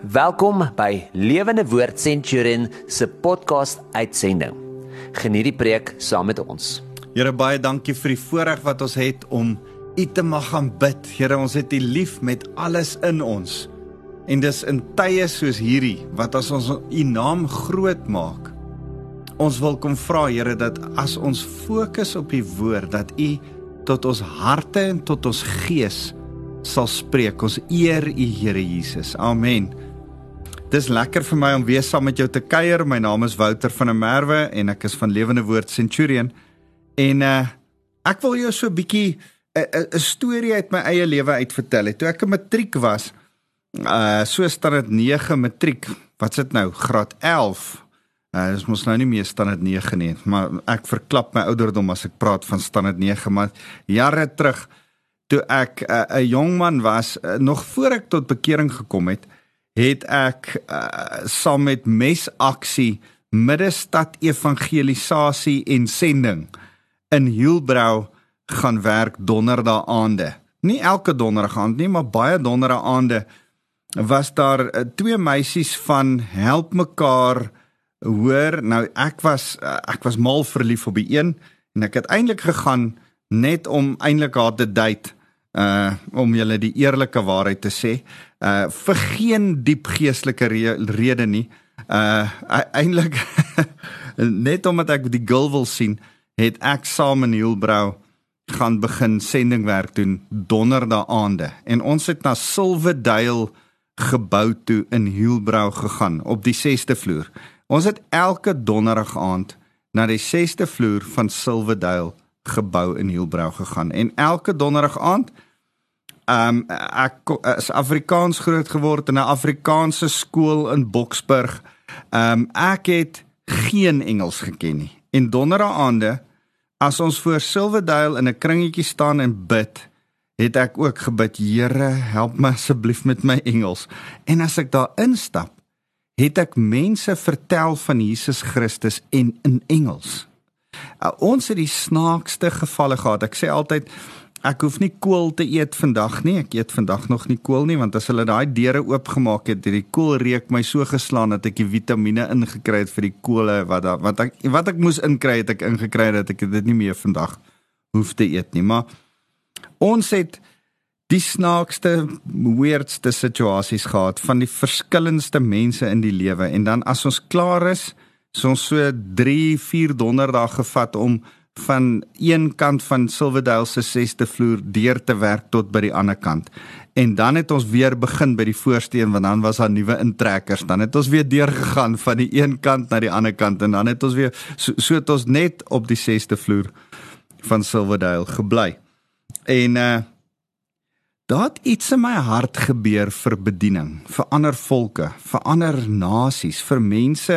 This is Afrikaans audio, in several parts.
Welkom by Lewende Woord Centurion se podcast uitsending. Geniet die preek saam met ons. Here baie dankie vir die voorreg wat ons het om U te mag gaan bid. Here, ons het U lief met alles in ons. En dis in tye soos hierdie wat as ons U naam groot maak. Ons wil kom vra Here dat as ons fokus op U woord dat U tot ons harte en tot ons gees sal spreek. Ons eer U Here Jesus. Amen. Dis lekker vir my om weer saam met jou te kuier. My naam is Wouter van der Merwe en ek is van Lewende Woord Centurion. En uh ek wil jou so 'n bietjie 'n 'n storie uit my eie lewe uitvertel. Toe ek 'n matriek was, uh so standaard 9 matriek. Wat's dit nou? Graad 11. Uh dis mos nou nie meer standaard 9 nie, maar ek verklap my ouderdom as ek praat van standaard 9, maar jare terug toe ek uh, 'n jong man was, uh, nog voor ek tot bekering gekom het, het ek uh, saam met mesaksie middestad evangelisasie en sending in Hielbrau gaan werk donderdae aande. Nie elke donderdag aand nie, maar baie donderdae aande was daar uh, twee meisies van help mekaar hoor. Nou ek was uh, ek was mal verlief op die een en ek het eintlik gegaan net om eintlik haar te date uh om julle die eerlike waarheid te sê uh vir geen diep geestelike re rede nie. Uh e-, eintlik net omdat ek die girl wil sien het ek saam in Hielbrau gaan begin sendingwerk doen donderdae aande. En ons het na Silverdale gebou toe in Hielbrau gegaan op die 6ste vloer. Ons het elke donderdag aand na die 6ste vloer van Silverdale gebou in Hielbrau gegaan en elke donderdag aand ehm um, ek is Afrikaans groot geword in 'n Afrikaanse skool in Boksburg. Ehm um, ek het geen Engels geken nie. En donderdae aande as ons voor Silverdale in 'n kringetjie staan en bid, het ek ook gebid, Here, help my asseblief met my Engels. En as ek daar instap, het ek mense vertel van Jesus Christus en in Engels. Uh, ons het die snaakste gevalle gehad. Ek sê altyd ek hoef nie kool te eet vandag nie. Ek eet vandag nog nie kool nie want as hulle daai deure oopgemaak het, het die kool reuk my so geslaan dat ek die vitamiene ingekry het vir die kole wat da, wat ek wat ek moes inkry het ek ingekry dat ek dit nie meer vandag hoef te eet nie. Maar ons het die snaakste weirdste situasies gehad van die verskillendste mense in die lewe en dan as ons klaar is so ons so 3 4 donderdag gevat om van een kant van Silverdale se 6ste vloer deur te werk tot by die ander kant. En dan het ons weer begin by die voorste een want dan was daar nuwe intrekkers. Dan het ons weer deur gegaan van die een kant na die ander kant en dan het ons weer so, so het ons net op die 6ste vloer van Silverdale gebly. En uh daar het iets in my hart gebeur vir bediening, vir ander volke, vir ander nasies, vir mense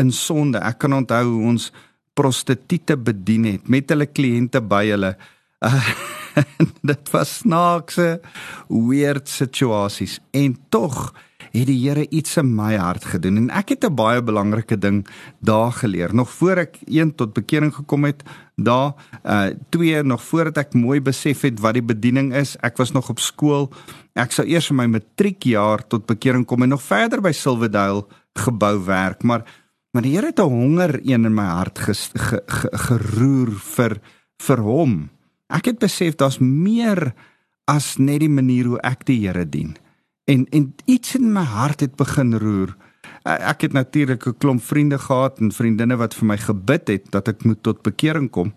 in sonde. Ek kan onthou hoe ons prostituie bedien het met hulle kliënte by hulle. Uh, dit was snaakse weird situasies. En tog het die Here iets in my hart gedoen. En ek het 'n baie belangrike ding daar geleer. Nog voor ek een tot bekering gekom het daar uh twee nog voordat ek mooi besef het wat die bediening is ek was nog op skool. Ek sou eers in my matriekjaar tot bekering kom en nog verder by Silverdale gebou werk. Maar Maar die Here het 'n honger een in my hart ges, ge, ge, geroer vir vir hom. Ek het besef daar's meer as net die manier hoe ek die Here dien. En en iets in my hart het begin roer. Ek het natuurlik 'n klomp vriende gehad en vriendinne wat vir my gebid het dat ek moet tot bekering kom.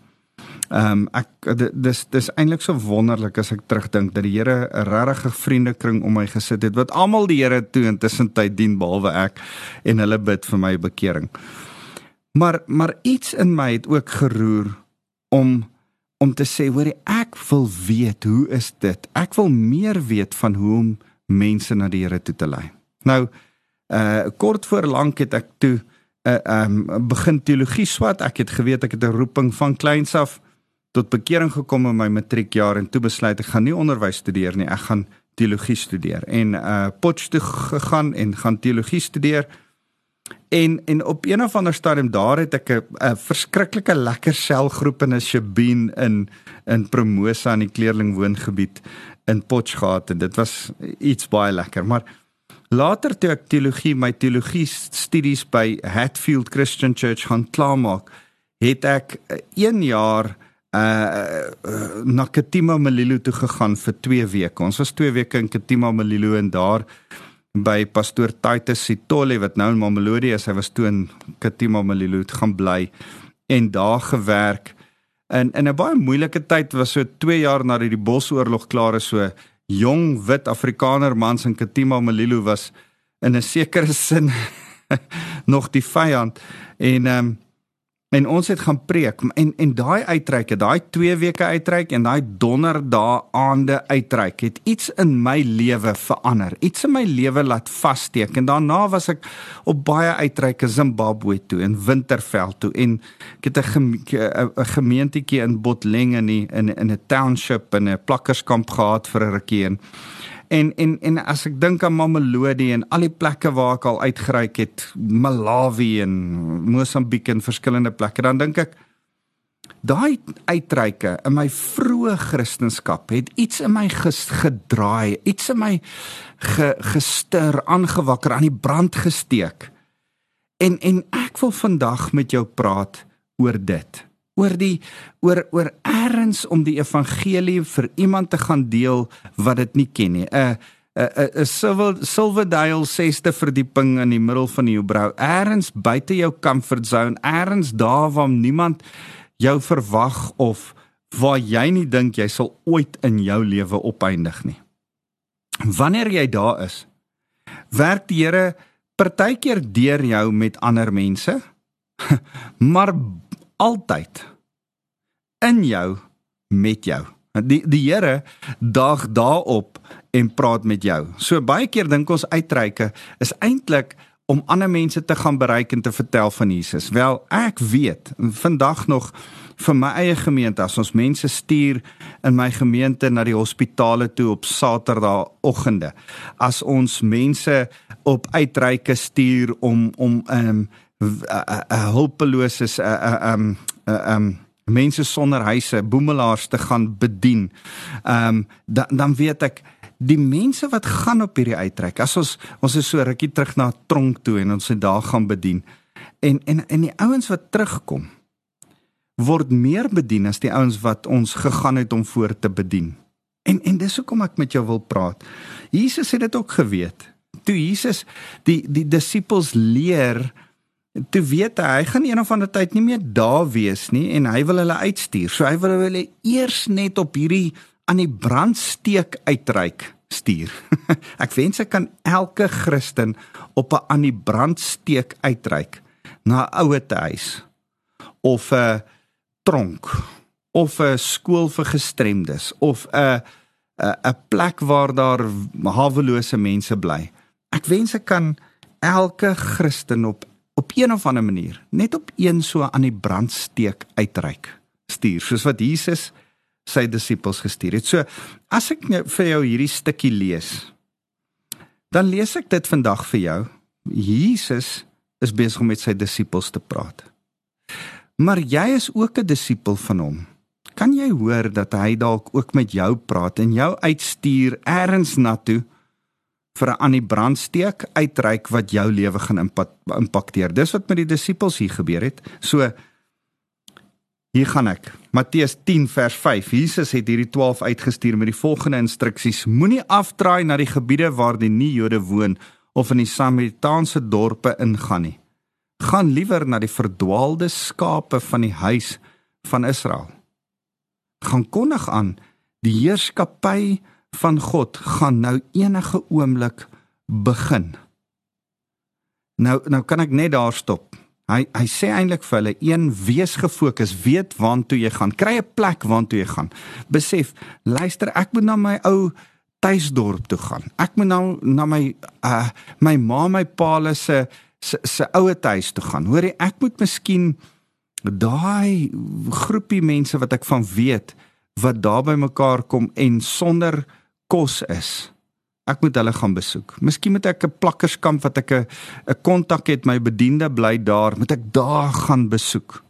Ehm um, ek dis dis eintlik so wonderlik as ek terugdink dat die Here 'n regte vriendekring om my gesit het wat almal die Here toe intussen tyd dien behalwe ek en hulle bid vir my bekering. Maar maar iets in my het ook geroer om om te sê hoor ek wil weet hoe is dit? Ek wil meer weet van hoe om mense na die Here toe te lei. Nou uh kort voor lank het ek toe uh um begin teologie swat. Ek het geweet ek het 'n roeping van kleins af tot bekering gekom in my matriekjaar en toe besluit ek gaan nie onderwys studeer nie, ek gaan teologie studeer en uh Potchefstroom gegaan en gaan teologie studeer. En en op een of ander stadium daar het ek 'n verskriklike lekker selgroep in 'n Shabeen in in Promosa in die kleerling woongebied in Potch gehad en dit was iets baie lekker, maar later toe ek teologie, my teologie studies by Hatfield Christian Church gaan klaarmaak, het ek 1 jaar uh, na Katima Malilo toe gegaan vir 2 weke. Ons was 2 weke in Katima Malilo en daar by pastoor Titus Sitole wat nou in Mamelodi is. Hy was toe in Katima Malilo gaan bly en daar gewerk. In in 'n baie moeilike tyd was so 2 jaar nadat die Bosoorlog klaar is, so jong wit Afrikaner mans in Katima Malilo was in 'n sekere sin nog die vyand. En ehm um, En ons het gaan preek en en daai uitreike, daai 2 weke uitreik en daai donderdae aande uitreik het iets in my lewe verander. Iets in my lewe laat vassteek en daarna was ek op baie uitreike Zimbabwe toe en Winterveld toe en ek het 'n gemeentetjie in Botleng in in in 'n township in 'n plakkerskamp gehad vir 'n rukkie en En en en as ek dink aan Mamelodi en al die plekke waar ek al uitgereik het, Malawi en Mosambiek en verskillende plekke, dan dink ek daai uitreike in my vroeë Christendom het iets in my gedraai, iets in my ge, gestuur, aangewakker, aan die brand gesteek. En en ek wil vandag met jou praat oor dit oor die oor oor erns om die evangelie vir iemand te gaan deel wat dit nie ken nie. 'n 'n 'n Silver Silverdale sesde verdieping in die middel van die Hoebrou. Erns buite jou comfort zone, erns daar waar niemand jou verwag of waar jy nie dink jy sal ooit in jou lewe opeindig nie. Wanneer jy daar is, werk die Here partykeer deur jou met ander mense. Maar altyd in jou met jou. Die die Here daag daarop en praat met jou. So baie keer dink ons uitreike is eintlik om ander mense te gaan bereik en te vertel van Jesus. Wel, ek weet vandag nog vir my eie gemeente as ons mense stuur in my gemeente na die hospitale toe op Saterdagoggende. As ons mense op uitreike stuur om om 'n um, hulpeloses 'n 'n mense sonder huise, boemelaars te gaan bedien. Um, dan dan weet ek die mense wat gaan op hierdie uittrek. As ons ons is so rukkie terug na tronk toe en ons se daar gaan bedien. En en en die ouens wat terugkom word meer bedien as die ouens wat ons gegaan het om voor te bedien. En en dis hoekom ek met jou wil praat. Jesus het dit ook geweet. Toe Jesus die die disippels leer toe weet hy hy gaan een of ander tyd nie meer daar wees nie en hy wil hulle uitstuur. So hy wil hulle eers net op hierdie aan die brandsteek uitreik stuur. ek wens ek kan elke Christen op 'n aan die brandsteek uitreik na 'n ouer huis of 'n tronk of 'n skool vir gestremdes of 'n 'n plek waar daar hawelose mense bly. Ek wens ek kan elke Christen op op een of ander manier net op een so aan die brandsteek uitreik stuur soos wat Jesus sy disippels gestuur het. So as ek nou vir jou hierdie stukkie lees dan lees ek dit vandag vir jou. Jesus is besig om met sy disippels te praat. Maar jy is ook 'n disipel van hom. Kan jy hoor dat hy dalk ook met jou praat en jou uitstuur eers na toe? Vir 'n aan die brandsteek uitreik wat jou lewe gaan impakteer. Dis wat met die disippels hier gebeur het. So hier gaan ek. Matteus 10 vers 5. Jesus het hierdie 12 uitgestuur met die volgende instruksies: Moenie afdraai na die gebiede waar die nie-Jode woon of in die Samaritaanse dorpe ingaan nie. Gaan liewer na die verdwaalde skape van die huis van Israel. Gaan kondig aan die heerskappy van God gaan nou enige oomblik begin. Nou nou kan ek net daar stop. Hy hy sê eintlik vir hulle een wees gefokus, weet waantoe jy gaan, kry 'n plek waantoe jy gaan. Besef, luister, ek moet na my ou tuisdorp toe gaan. Ek moet nou na my uh my ma, my pa se se se ouer tuis toe gaan. Hoorie, ek moet miskien daai groepie mense wat ek van weet wat daar by mekaar kom en sonder kos is. Ek moet hulle gaan besoek. Miskien moet ek 'n plakkerskamp wat ek 'n 'n kontak het, my bediende bly daar, moet ek daar gaan besoek.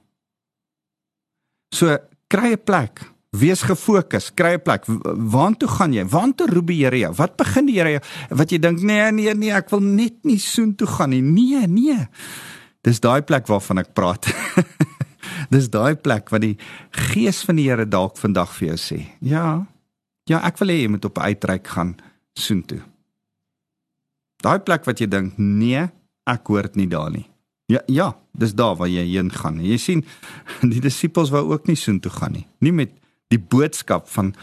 So kry 'n plek, Wees gefokus, kry 'n plek. Waartoe gaan jy? Waartoe roep die Here jou? Wat begin die Here jou? Wat jy dink, nee, nee, nee, ek wil net nie soontoe gaan nie. Nee, nee. Dis daai plek waarvan ek praat. Dis daai plek wat die gees van die Here dalk vandag vir jou sê. Ja. Ja, ek wil hê jy moet op uitreik gaan soontoe. Daai plek wat jy dink, nee, ek hoort nie daar nie. Ja, ja, dis daar waar jy heen gaan. Jy sien, die disippels wou ook nie soontoe gaan nie. Nie met die boodskap van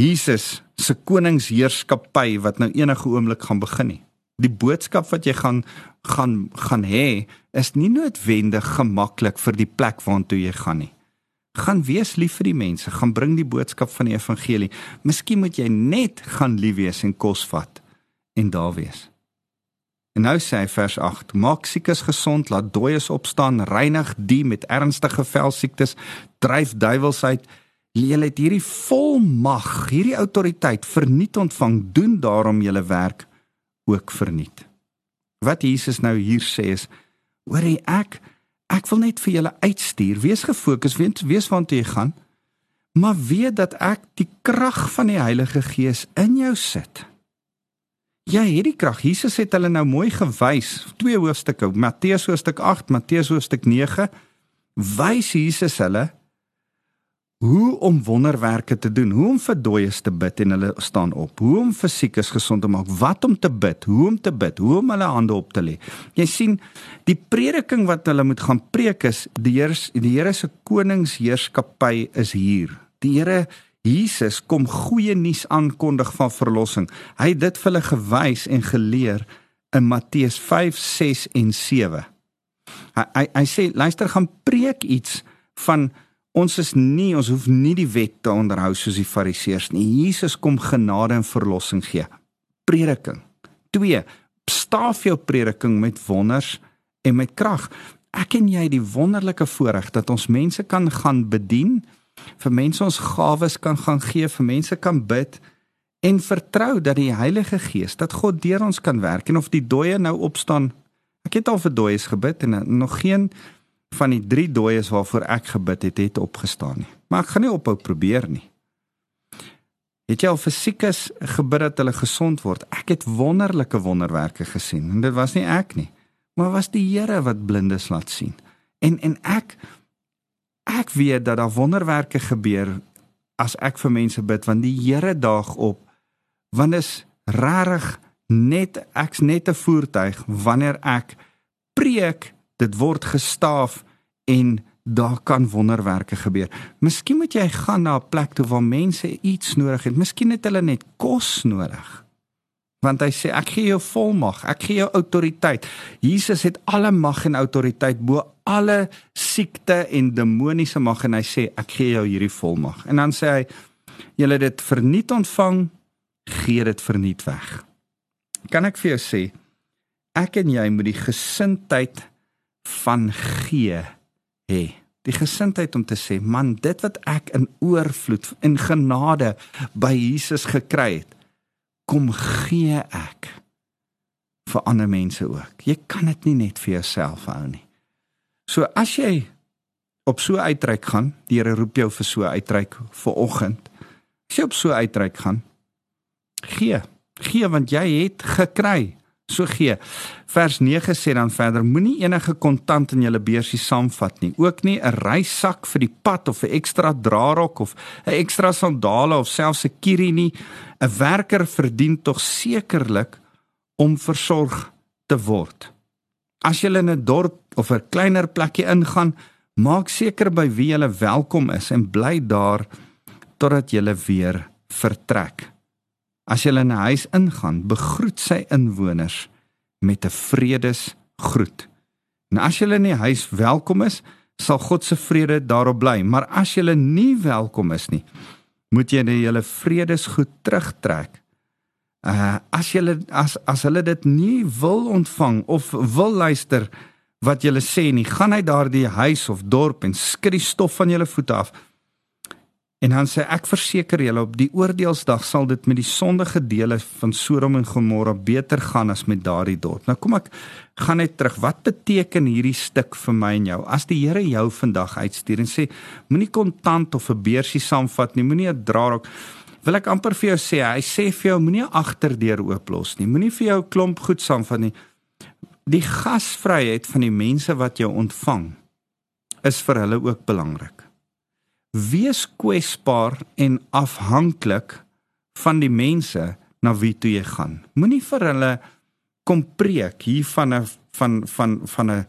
Jesus se koningsheerskappy wat nou enige oomblik gaan begin nie. Die boodskap wat jy gaan gaan gaan hê is nie noodwendig gemaklik vir die plek waartoe jy gaan nie. Gaan wees lief vir die mense, gaan bring die boodskap van die evangelie. Miskien moet jy net gaan lief wees en kos vat en daar wees. En nou sê hy vers 8: Maak siekes gesond, laat dooies opstaan, reinig die met ernstige velsiektes, dryf duiwels uit. Julle het hierdie volmag, hierdie autoriteit verniet ontvang, doen daarom julle werk ook verniet. Wat Jesus nou hier sê is: Hoor jy ek ek wil net vir julle uitstuur. Wees gefokus, weet wees waartoe jy gaan. Maar weet dat ek die krag van die Heilige Gees in jou sit. Jy het die krag. Jesus het hulle nou mooi gewys. Twee hoofstukke, Matteus hoofstuk 8, Matteus hoofstuk 9, wys Jesus hulle hoe om wonderwerke te doen, hoe om vir dooies te bid en hulle staan op, hoe om fisiekes gesond te maak, wat om te bid, hoe om te bid, hoe om hulle hande op te lê. Jy sien, die prediking wat hulle moet gaan preek is die Here die Here se koningsheerskappy is hier. Die Here Jesus kom goeie nuus aankondig van verlossing. Hy het dit vir hulle gewys en geleer in Matteus 5, 6 en 7. Hy hy, hy sê luister gaan preek iets van Ons is nie, ons hoef nie die wet te onderhou soos die Fariseërs nie. Jesus kom genade en verlossing gee. Prediking. 2. Staaf jou prediking met wonders en met krag. Ek en jy die wonderlike voorreg dat ons mense kan gaan bedien, vir mense ons gawes kan gaan gee, vir mense kan bid en vertrou dat die Heilige Gees, dat God deur ons kan werk en of die dooie nou opstaan. Ek het al vir dooies gebid en nog geen van die drie dooies waarvoor ek gebid het, het opgestaan nie. Maar ek gaan nie ophou probeer nie. Het jy al fisiekes gebid dat hulle gesond word? Ek het wonderlike wonderwerke gesien en dit was nie ek nie, maar was die Here wat blindes laat sien. En en ek ek weet dat daar wonderwerke gebeur as ek vir mense bid want die Here daag op want is rarig net ek's net 'n voertuig wanneer ek preek dit word gestaaf en daar kan wonderwerke gebeur. Miskien moet jy gaan na 'n plek toe waar mense iets nodig het. Miskien het hulle net kos nodig. Want hy sê ek gee jou volmag, ek gee jou autoriteit. Jesus het alle mag en autoriteit bo alle siekte en demoniese mag en hy sê ek gee jou hierdie volmag. En dan sê hy julle dit verniet ontvang, gee dit verniet weg. Kan ek vir jou sê ek en jy moet die gesindheid van gee hê. Die gesindheid om te sê, man, dit wat ek in oorvloed in genade by Jesus gekry het, kom gee ek vir ander mense ook. Jy kan dit nie net vir jouself hou nie. So as jy op so uitreik gaan, die Here roep jou vir so uitreik vir oggend. As jy op so uitreik gaan, gee. Gee want jy het gekry so gee. Vers 9 sê dan verder: Moenie enige kontant in julle beursie saamvat nie, ook nie 'n reissak vir die pad of 'n ekstra draarok of 'n ekstra sandale of selfs 'n kierie nie. 'n Werker verdien tog sekerlik om versorg te word. As jy in 'n dorp of 'n kleiner plekkie ingaan, maak seker by wie jy welkom is en bly daar totdat jy weer vertrek. As jy in 'n huis ingaan, begroet sy inwoners met 'n vredesgroet. En as jy in die huis welkom is, sal God se vrede daarop bly, maar as jy nie welkom is nie, moet jy net julle vredesgroet terugtrek. Uh as jy as as hulle dit nie wil ontvang of wil luister wat jy sê nie, gaan hy daardie huis of dorp en die stof van julle voete af. En dan sê ek verseker julle op die oordeelsdag sal dit met die sondige dele van Sodom en Gomorra beter gaan as met daardie dorp. Nou kom ek gaan net terug. Wat beteken hierdie stuk vir my en jou? As die Here jou vandag uitstuur en sê moenie kontant of 'n beursie saamvat nie, moenie 'n draadrok wil ek amper vir jou sê, hy sê vir jou moenie agterdeur ooplos nie. Moenie vir jou klomp goed saamvat nie. Die gasvryheid van die mense wat jou ontvang is vir hulle ook belangrik wees kwesbaar en afhanklik van die mense na wie toe jy gaan. Moenie vir hulle kom preek hier van 'n van van van 'n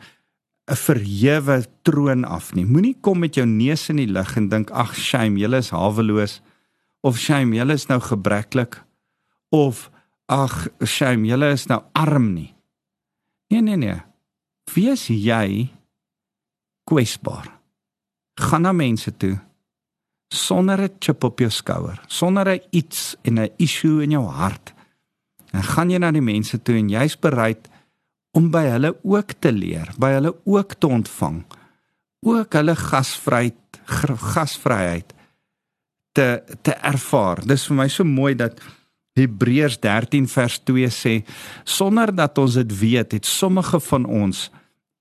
'n verhewe troon af nie. Moenie kom met jou neus in die lug en dink ag shame, julle is haweloos of shame, julle is nou gebreklik of ag shame, julle is nou arm nie. Nee nee nee. Wees jy kwesbaar. Gaan na mense toe sonder 'n chip op jou skouer, sonder 'n iets en 'n issue in jou hart. Dan gaan jy na die mense toe en jy's bereid om by hulle ook te leer, by hulle ook te ontvang. Ook hulle gasvryheid, gasvryheid te te ervaar. Dis vir my so mooi dat Hebreërs 13 vers 2 sê sonder dat ons dit weet, het sommige van ons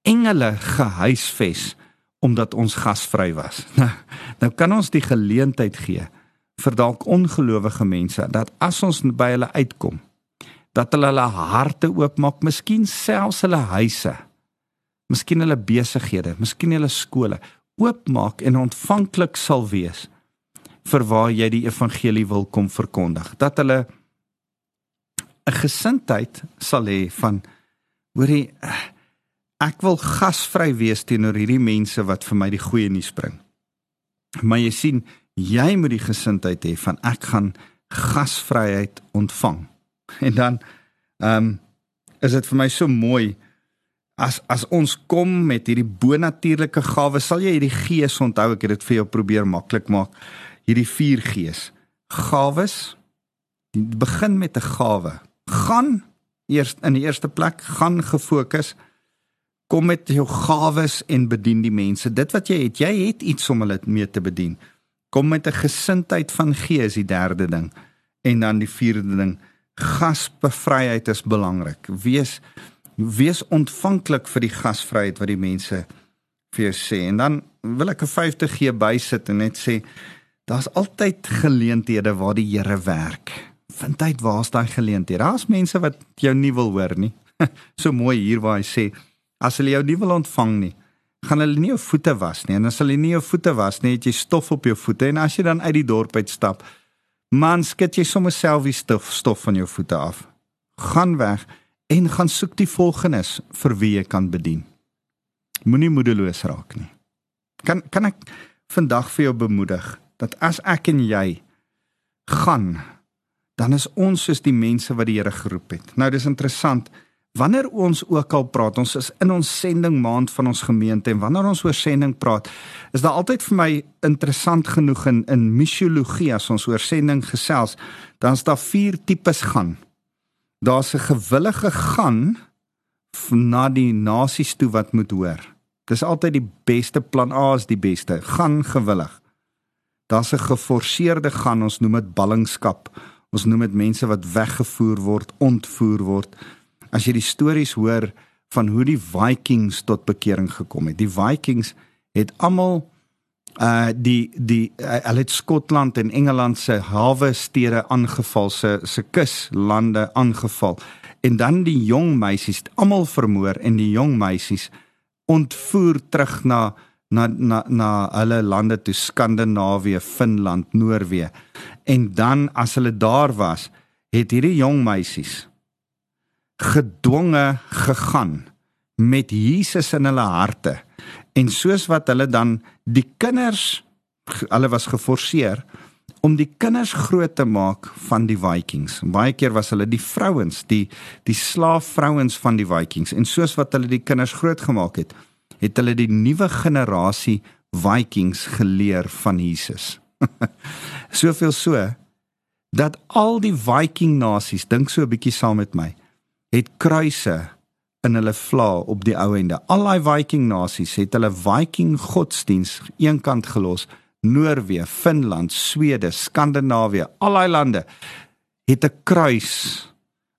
engele gehuisves omdat ons gasvry was. Nou, nou kan ons die geleentheid gee vir dalk ongelowige mense dat as ons by hulle uitkom, dat hulle hulle harte oopmaak, miskien selfs hulle huise, miskien hulle besighede, miskien hulle skole oopmaak en ontvanklik sal wees vir waar jy die evangelie wil kom verkondig. Dat hulle 'n gesindheid sal hê van hoorie ek wil gasvry wees teenoor hierdie mense wat vir my die goeie nuus bring. Maar jy sien, jy moet die gesindheid hê van ek gaan gasvryheid ontvang. En dan ehm um, is dit vir my so mooi as as ons kom met hierdie bonatuurlike gawes, sal jy hierdie gees onthou ek het dit vir jou probeer maklik maak. Hierdie vier gees. Gawes begin met 'n gawe. Gaan eers in die eerste plek gaan gefokus kom met jou gawes en bedien die mense. Dit wat jy het, jy het iets om hulle mee te bedien. Kom met 'n gesindheid van gees, die derde ding. En dan die vierde ding, gasbevryheid is belangrik. Wees wees ontvanklik vir die gasvryheid wat die mense vir jou sê. En dan wil ek 'n 50 gee bysit en net sê daar's altyd geleenthede waar die Here werk. Vind uit waar's daai geleenthede. Daar's mense wat jou nie wil hoor nie. so mooi hier waar hy sê As hulle jou nie wil ontvang nie, gaan hulle nie jou voete was nie. En as hulle nie jou voete was nie, het jy stof op jou voete en as jy dan uit die dorp uitstap, man, skud jy sommer self die stof stof van jou voete af. Gaan weg en gaan soek die volgenes vir wie jy kan bedien. Moenie moedeloos raak nie. Kan kan ek vandag vir jou bemoedig dat as ek en jy gaan, dan is ons soos die mense wat die Here geroep het. Nou dis interessant Wanneer ons ook al praat, ons is in ons sending maand van ons gemeente en wanneer ons oor sending praat, is daar altyd vir my interessant genoeg in in missiologie as ons oor sending gesels, dan is daar vier tipes gaan. Daar's 'n gewillige gaan na die nasies toe wat moet hoor. Dis altyd die beste plan A is die beste. Gaan gewillig. Daar's 'n geforseerde gaan, ons noem dit ballingskap. Ons noem dit mense wat weggevoer word, ontvoer word as jy die stories hoor van hoe die Vikings tot bekering gekom het. Die Vikings het almal uh die die uh, hulle het Skotland en Engeland se hawe stede aangeval se se kuslande aangeval en dan die jong meisies almal vermoor en die jong meisies ontvoer terug na na na na hulle lande toe Skandinawië, Finland, Noorwe. En dan as hulle daar was, het hierdie jong meisies gedwonge gegaan met Jesus in hulle harte. En soos wat hulle dan die kinders hulle was geforseer om die kinders groot te maak van die Vikings. Baie keer was hulle die vrouens, die die slaafvrouens van die Vikings en soos wat hulle die kinders groot gemaak het, het hulle die nuwe generasie Vikings geleer van Jesus. Soveel so dat al die Viking nasies dink so 'n bietjie saam met my het kruise in hulle vla op die ou ende. Al daai Viking nasies het hulle Viking godsdiens eenkant gelos Noorwe, Finland, Swede, Skandinawië, al daai lande het 'n kruis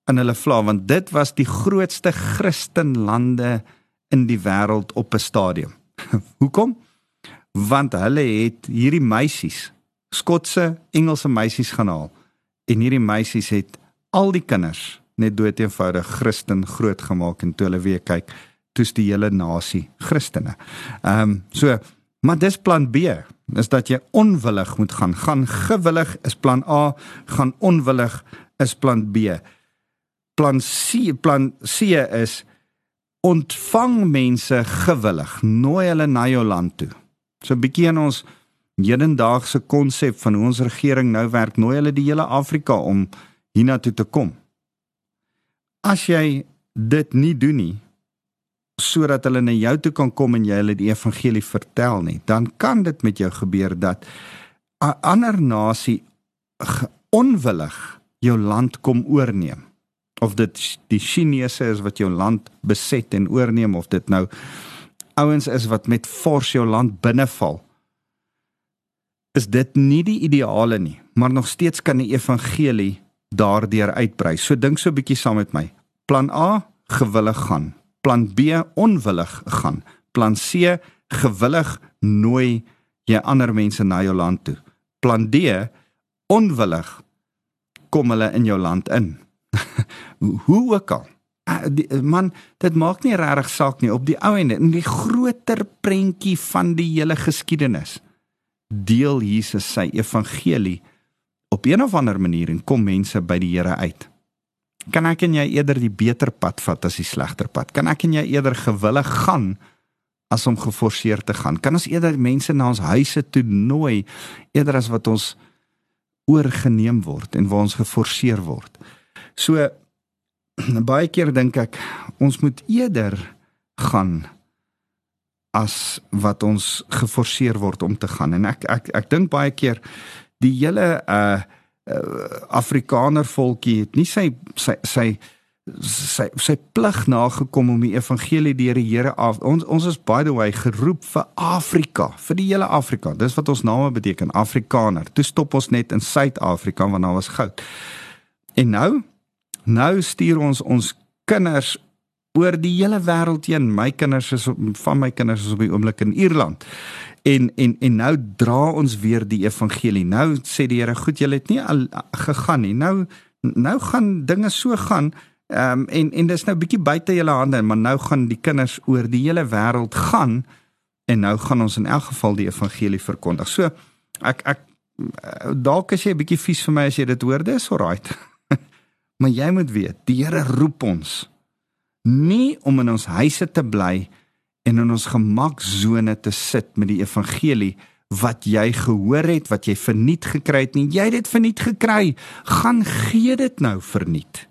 in hulle vlag want dit was die grootste Christenlande in die wêreld op 'n stadium. Hoekom? Want hulle het hierdie meisies, Skotse, Engelse meisies gaan haal en hierdie meisies het al die kinders net dood eenvoudig Christen grootgemaak en toe hulle weer kyk, toets die hele nasie Christene. Ehm um, so Maar dis plan B, is dat jy onwillig moet gaan. Gaan gewillig is plan A, gaan onwillig is plan B. Plan C, plan C is ontvang mense gewillig, nooi hulle na jou land toe. So 'n bietjie in ons hedendaagse konsep van hoe ons regering nou werk, nooi hulle die hele Afrika om hiernatoe te kom. As jy dit nie doen nie, sodat hulle na jou toe kan kom en jy hulle die evangelie vertel nie, dan kan dit met jou gebeur dat 'n ander nasie onwillig jou land kom oorneem. Of dit die Chinese is wat jou land beset en oorneem of dit nou ouens is wat met fors jou land binneval. Is dit nie die ideale nie, maar nog steeds kan die evangelie daardeur uitbrei. So dink so 'n bietjie saam met my. Plan A gewillig gaan plan B onwillig gaan. Plan C gewillig nooi jy ander mense na jou land toe. Plan D onwillig kom hulle in jou land in. Hoe ook al. Ah, die, man, dit maak nie regtig saak nie op die ou ende in die groter prentjie van die hele geskiedenis. Deel Jesus sy evangelie op een of ander manier en kom mense by die Here uit. Kan ek en jy eerder die beter pad vat as die slegter pad? Kan ek en jy eerder gewillig gaan as om geforseer te gaan? Kan ons eerder mense na ons huise toe nooi eerder as wat ons oorgeneem word en waar ons geforseer word? So baie keer dink ek ons moet eerder gaan as wat ons geforseer word om te gaan en ek ek ek dink baie keer die hele uh uh, Afrikaner volkie het nie sy sy sy sy sy plig nagekom om die evangelie deur die Here af ons ons is by the way geroep vir Afrika vir die hele Afrika. Dis wat ons name beteken Afrikaner. Toe stop ons net in Suid-Afrika want daar was goud. En nou nou stuur ons ons kinders oor die hele wêreld heen my kinders is van my kinders is op die oomblik in Ierland En en en nou dra ons weer die evangelie. Nou sê die Here, goed, julle het nie al gegaan nie. Nou nou gaan dinge so gaan. Ehm um, en en dis nou bietjie buite julle hande, maar nou gaan die kinders oor die hele wêreld gaan en nou gaan ons in elk geval die evangelie verkondig. So ek ek dalk as jy 'n bietjie vies vir my as jy dit hoor, dis alright. maar jy moet weet, die Here roep ons nie om in ons huise te bly en in ons gemaksone te sit met die evangelie wat jy gehoor het, wat jy verniet gekry het nie. Jy het dit verniet gekry. Gaan gee dit nou verniet.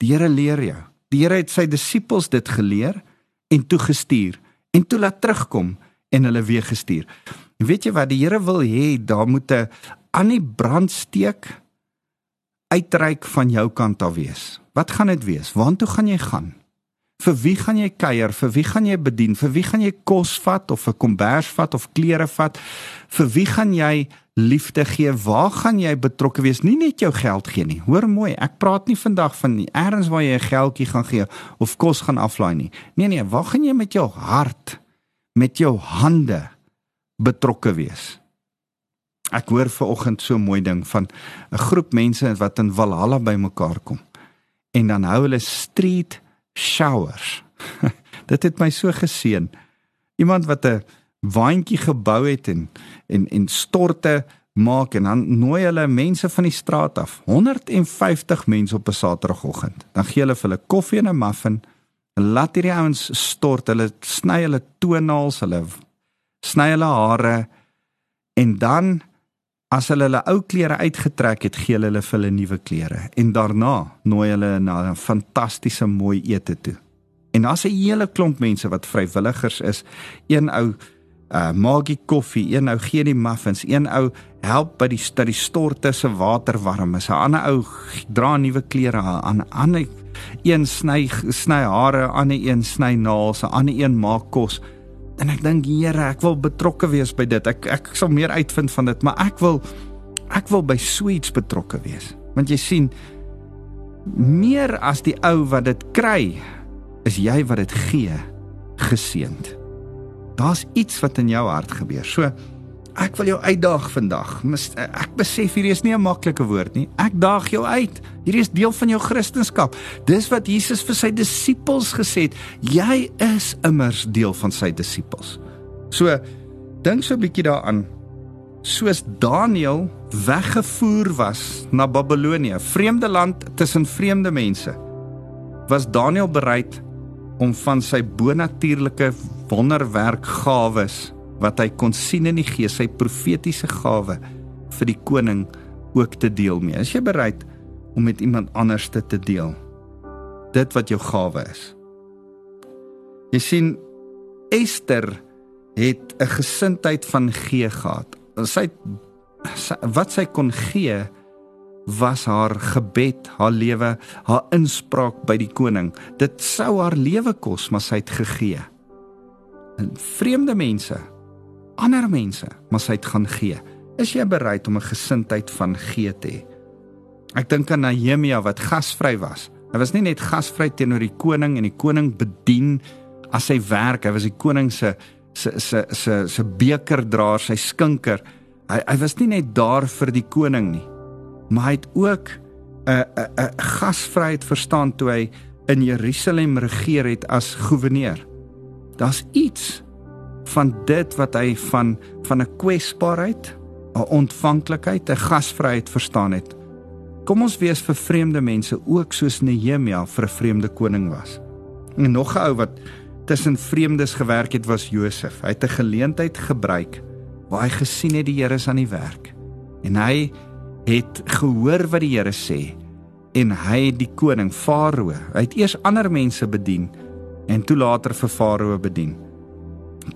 Die Here leer jou. Die Here het sy disippels dit geleer en toegestuur en toe laat terugkom en hulle weer gestuur. En weet jy wat die Here wil hê, daar moet 'n aan die brandsteek uitreik van jou kant af wees. Wat gaan dit wees? Waartoe gaan jy gaan? Vir wie gaan jy kuier? Vir wie gaan jy bedien? Vir wie gaan jy kos vat of 'n kombers vat of klere vat? Vir wie gaan jy liefde gee? Waar gaan jy betrokke wees? Nie net jou geld gee nie. Hoor mooi, ek praat nie vandag van nie ergens waar jy 'n geldjie gaan gee of kos gaan aflaai nie. Nee nee, waar gaan jy met jou hart, met jou hande betrokke wees? Ek hoor ver oggend so 'n mooi ding van 'n groep mense wat in Valhalla bymekaar kom. En dan hou hulle street showers. Dit het my so geseën. Iemand wat 'n waantjie gebou het en en en storte maak en dan nooi hulle mense van die straat af. 150 mense op 'n Saterdagoggend. Dan gee hulle vir hulle koffie en 'n muffin. Laat hierdie ouens stort. Hulle sny hulle toenails, hulle sny hulle hare en dan as hulle hulle ou klere uitgetrek het, gee hulle vir hulle nuwe klere en daarna nooi hulle na 'n fantastiese mooi ete toe. En daar's 'n hele klomp mense wat vrywilligers is. Een ou uh maak die koffie, een ou gee die muffins, een ou help by die studie storte se water warm is. 'n Ander ou dra nuwe klere aan, 'n ander een sny sny hare, 'n ander een sny naels, 'n ander een maak kos en ek dink Here, ek wil betrokke wees by dit. Ek ek sal meer uitvind van dit, maar ek wil ek wil by suits betrokke wees. Want jy sien meer as die ou wat dit kry, is jy wat dit gee geseend. Daar's iets wat in jou hart gebeur. So ek wil jou uitdaag vandag. Ek besef hierdie is nie 'n maklike woord nie. Ek daag jou uit. Hierdie is deel van jou Christendom. Dis wat Jesus vir sy disippels gesê het. Jy is immers deel van sy disippels. So dink so 'n bietjie daaraan. Soos Daniël weggevoer was na Babelonie, vreemde land tussen vreemde mense, was Daniël bereid om van sy bonatuurlike wonderwerkgawes wat hy kon sien in die gees, sy profetiese gawe vir die koning ook te deel mee. Is jy bereid om met iemand anders te, te deel dit wat jou gawe is? Jy sien Esther het 'n gesindheid van gee gehad. Sy wat sy kon gee was haar gebed, haar lewe, haar inspraak by die koning. Dit sou haar lewe kos, maar sy het gegee. En vreemde mense ander mense, maar sy het gaan gee. Is jy bereid om 'n gesindheid van gee te hê? Ek dink aan Nehemia wat gasvry was. Hy was nie net gasvry teenoor die koning en die koning bedien as sy werk. Hy was die koning se se se se se bekerdraer, sy skinker. Hy hy was nie net daar vir die koning nie, maar hy het ook 'n 'n 'n gasvryheid verstaan toe hy in Jerusalem regeer het as goewerneur. Daar's iets van dit wat hy van van 'n kwesbaarheid, 'n ontvanklikheid, 'n gasvryheid verstaan het. Kom ons wees vir vreemde mense ook soos Nehemia vir 'n vreemde koning was. En nog 'n ou wat tussen vreemdes gewerk het was Josef. Hy het 'n geleentheid gebruik waar hy gesien het die Here is aan die werk. En hy het gehoor wat die Here sê en hy het die koning Farao. Hy het eers ander mense bedien en toe later vir Farao bedien.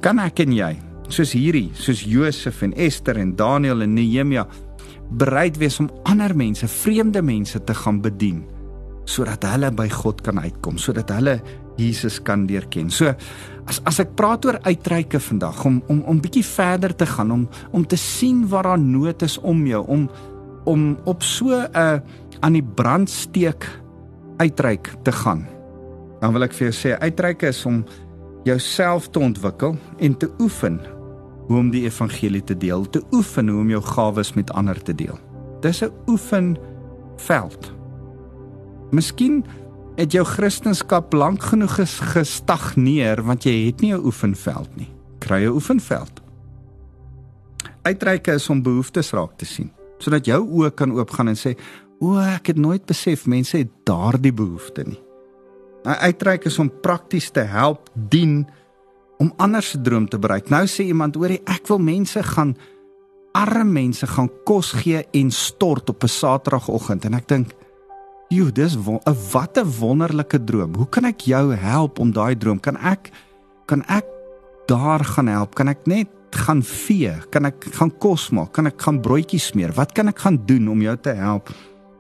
Kan ek en jy, soos hierdie, soos Josef en Ester en Daniël en Nehemia, bereid wees om ander mense, vreemde mense te gaan bedien sodat hulle by God kan uitkom, sodat hulle Jesus kan leer ken. So as as ek praat oor uitreike vandag om om om bietjie verder te gaan om om te sien waar daar nood is om jou om om op so 'n uh, aan die brandsteek uitreik te gaan. Dan wil ek vir jou sê uitreike is om jouself te ontwikkel en te oefen hoe om die evangelie te deel, te oefen hoe om jou gawes met ander te deel. Dis 'n oefenveld. Miskien het jou kristendom lank genoeg gestagneer want jy het nie 'n oefenveld nie. Kry 'n oefenveld. Uitreike is om behoeftes raak te sien sodat jou oë kan oopgaan en sê, "O, ek het nooit besef mense het daardie behoefte nie." 'n uitreik is om prakties te help dien om ander se droom te bereik. Nou sê iemand, hoorie, ek wil mense gaan arme mense gaan kos gee en stort op 'n Saterdagoggend en ek dink, "Jo, dis 'n wat 'n wonderlike droom. Hoe kan ek jou help om daai droom? Kan ek kan ek daar gaan help? Kan ek net gaan vee? Kan ek gaan kos maak? Kan ek gaan broodjies smeer? Wat kan ek gaan doen om jou te help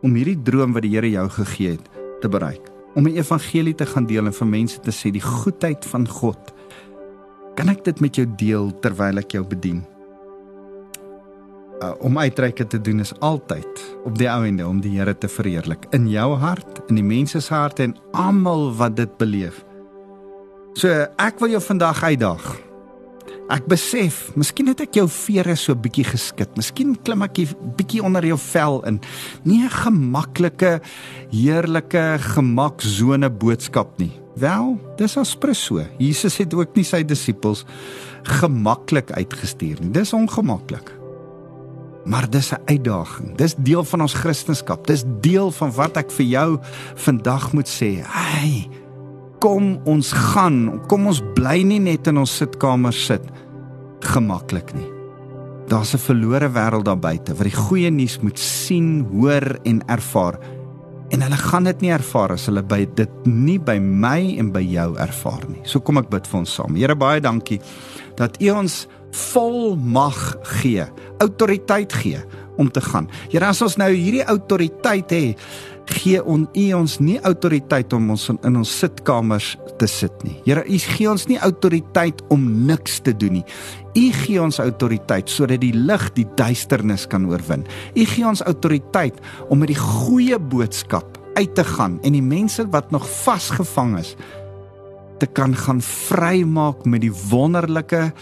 om hierdie droom wat die Here jou gegee het te bereik?" Om die evangelie te gaan deel en vir mense te sê die goedheid van God. Kan ek dit met jou deel terwyl ek jou bedien? Uh, om uitreike te doen is altyd op die ou ende om die Here te verheerlik in jou hart, in die mense se harte en almal wat dit beleef. So ek wil jou vandag uitdaag Ek besef, miskien het ek jou vere so bietjie geskit. Miskien klim ek bietjie onder jou vel in. Nie 'n gemaklike, heerlike gemaksone boodskap nie. Wel, dis aspres so. Jesus het ook nie sy disippels gemaklik uitgestuur nie. Dis ongemaklik. Maar dis 'n uitdaging. Dis deel van ons Christendom. Dis deel van wat ek vir jou vandag moet sê. Hey, kom ons gaan, kom ons bly nie net in ons sitkamer sit gemaklik nie. Daar's 'n verlore wêreld daar buite wat die goeie nuus moet sien, hoor en ervaar. En hulle gaan dit nie ervaar as hulle by dit nie by my en by jou ervaar nie. So kom ek bid vir ons saam. Here baie dankie dat U ons vol mag gee, autoriteit gee om te gaan. Here as ons nou hierdie autoriteit het gee on, U ons nie autoriteit om ons in, in ons sitkamers te sit nie. Here, U gee ons nie autoriteit om niks te doen nie. U gee ons autoriteit sodat die lig die duisternis kan oorwin. U gee ons autoriteit om met die goeie boodskap uit te gaan en die mense wat nog vasgevang is te kan gaan vrymaak met die wonderlike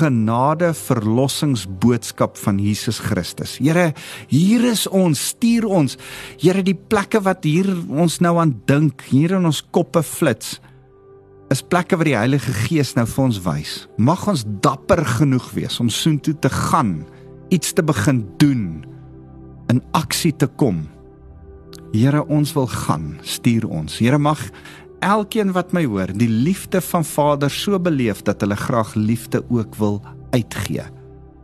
genade verlossingsboodskap van Jesus Christus. Here, hier is ons, stuur ons. Here, die plekke wat hier ons nou aan dink, hier in ons koppe flits, is plekke waar die Heilige Gees nou vir ons wys. Mag ons dapper genoeg wees om soontoe te gaan, iets te begin doen, in aksie te kom. Here, ons wil gaan, stuur ons. Here mag elkeen wat my hoor, die liefde van Vader so beleef dat hulle graag liefde ook wil uitgee.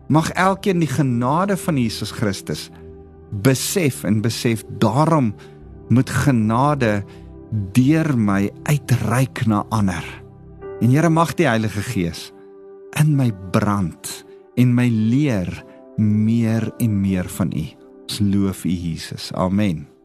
Mag elkeen die genade van Jesus Christus besef en besef daarom moet genade deur my uitreik na ander. En Here mag die Heilige Gees in my brand en my leer meer en meer van U. Ons loof U Jesus. Amen.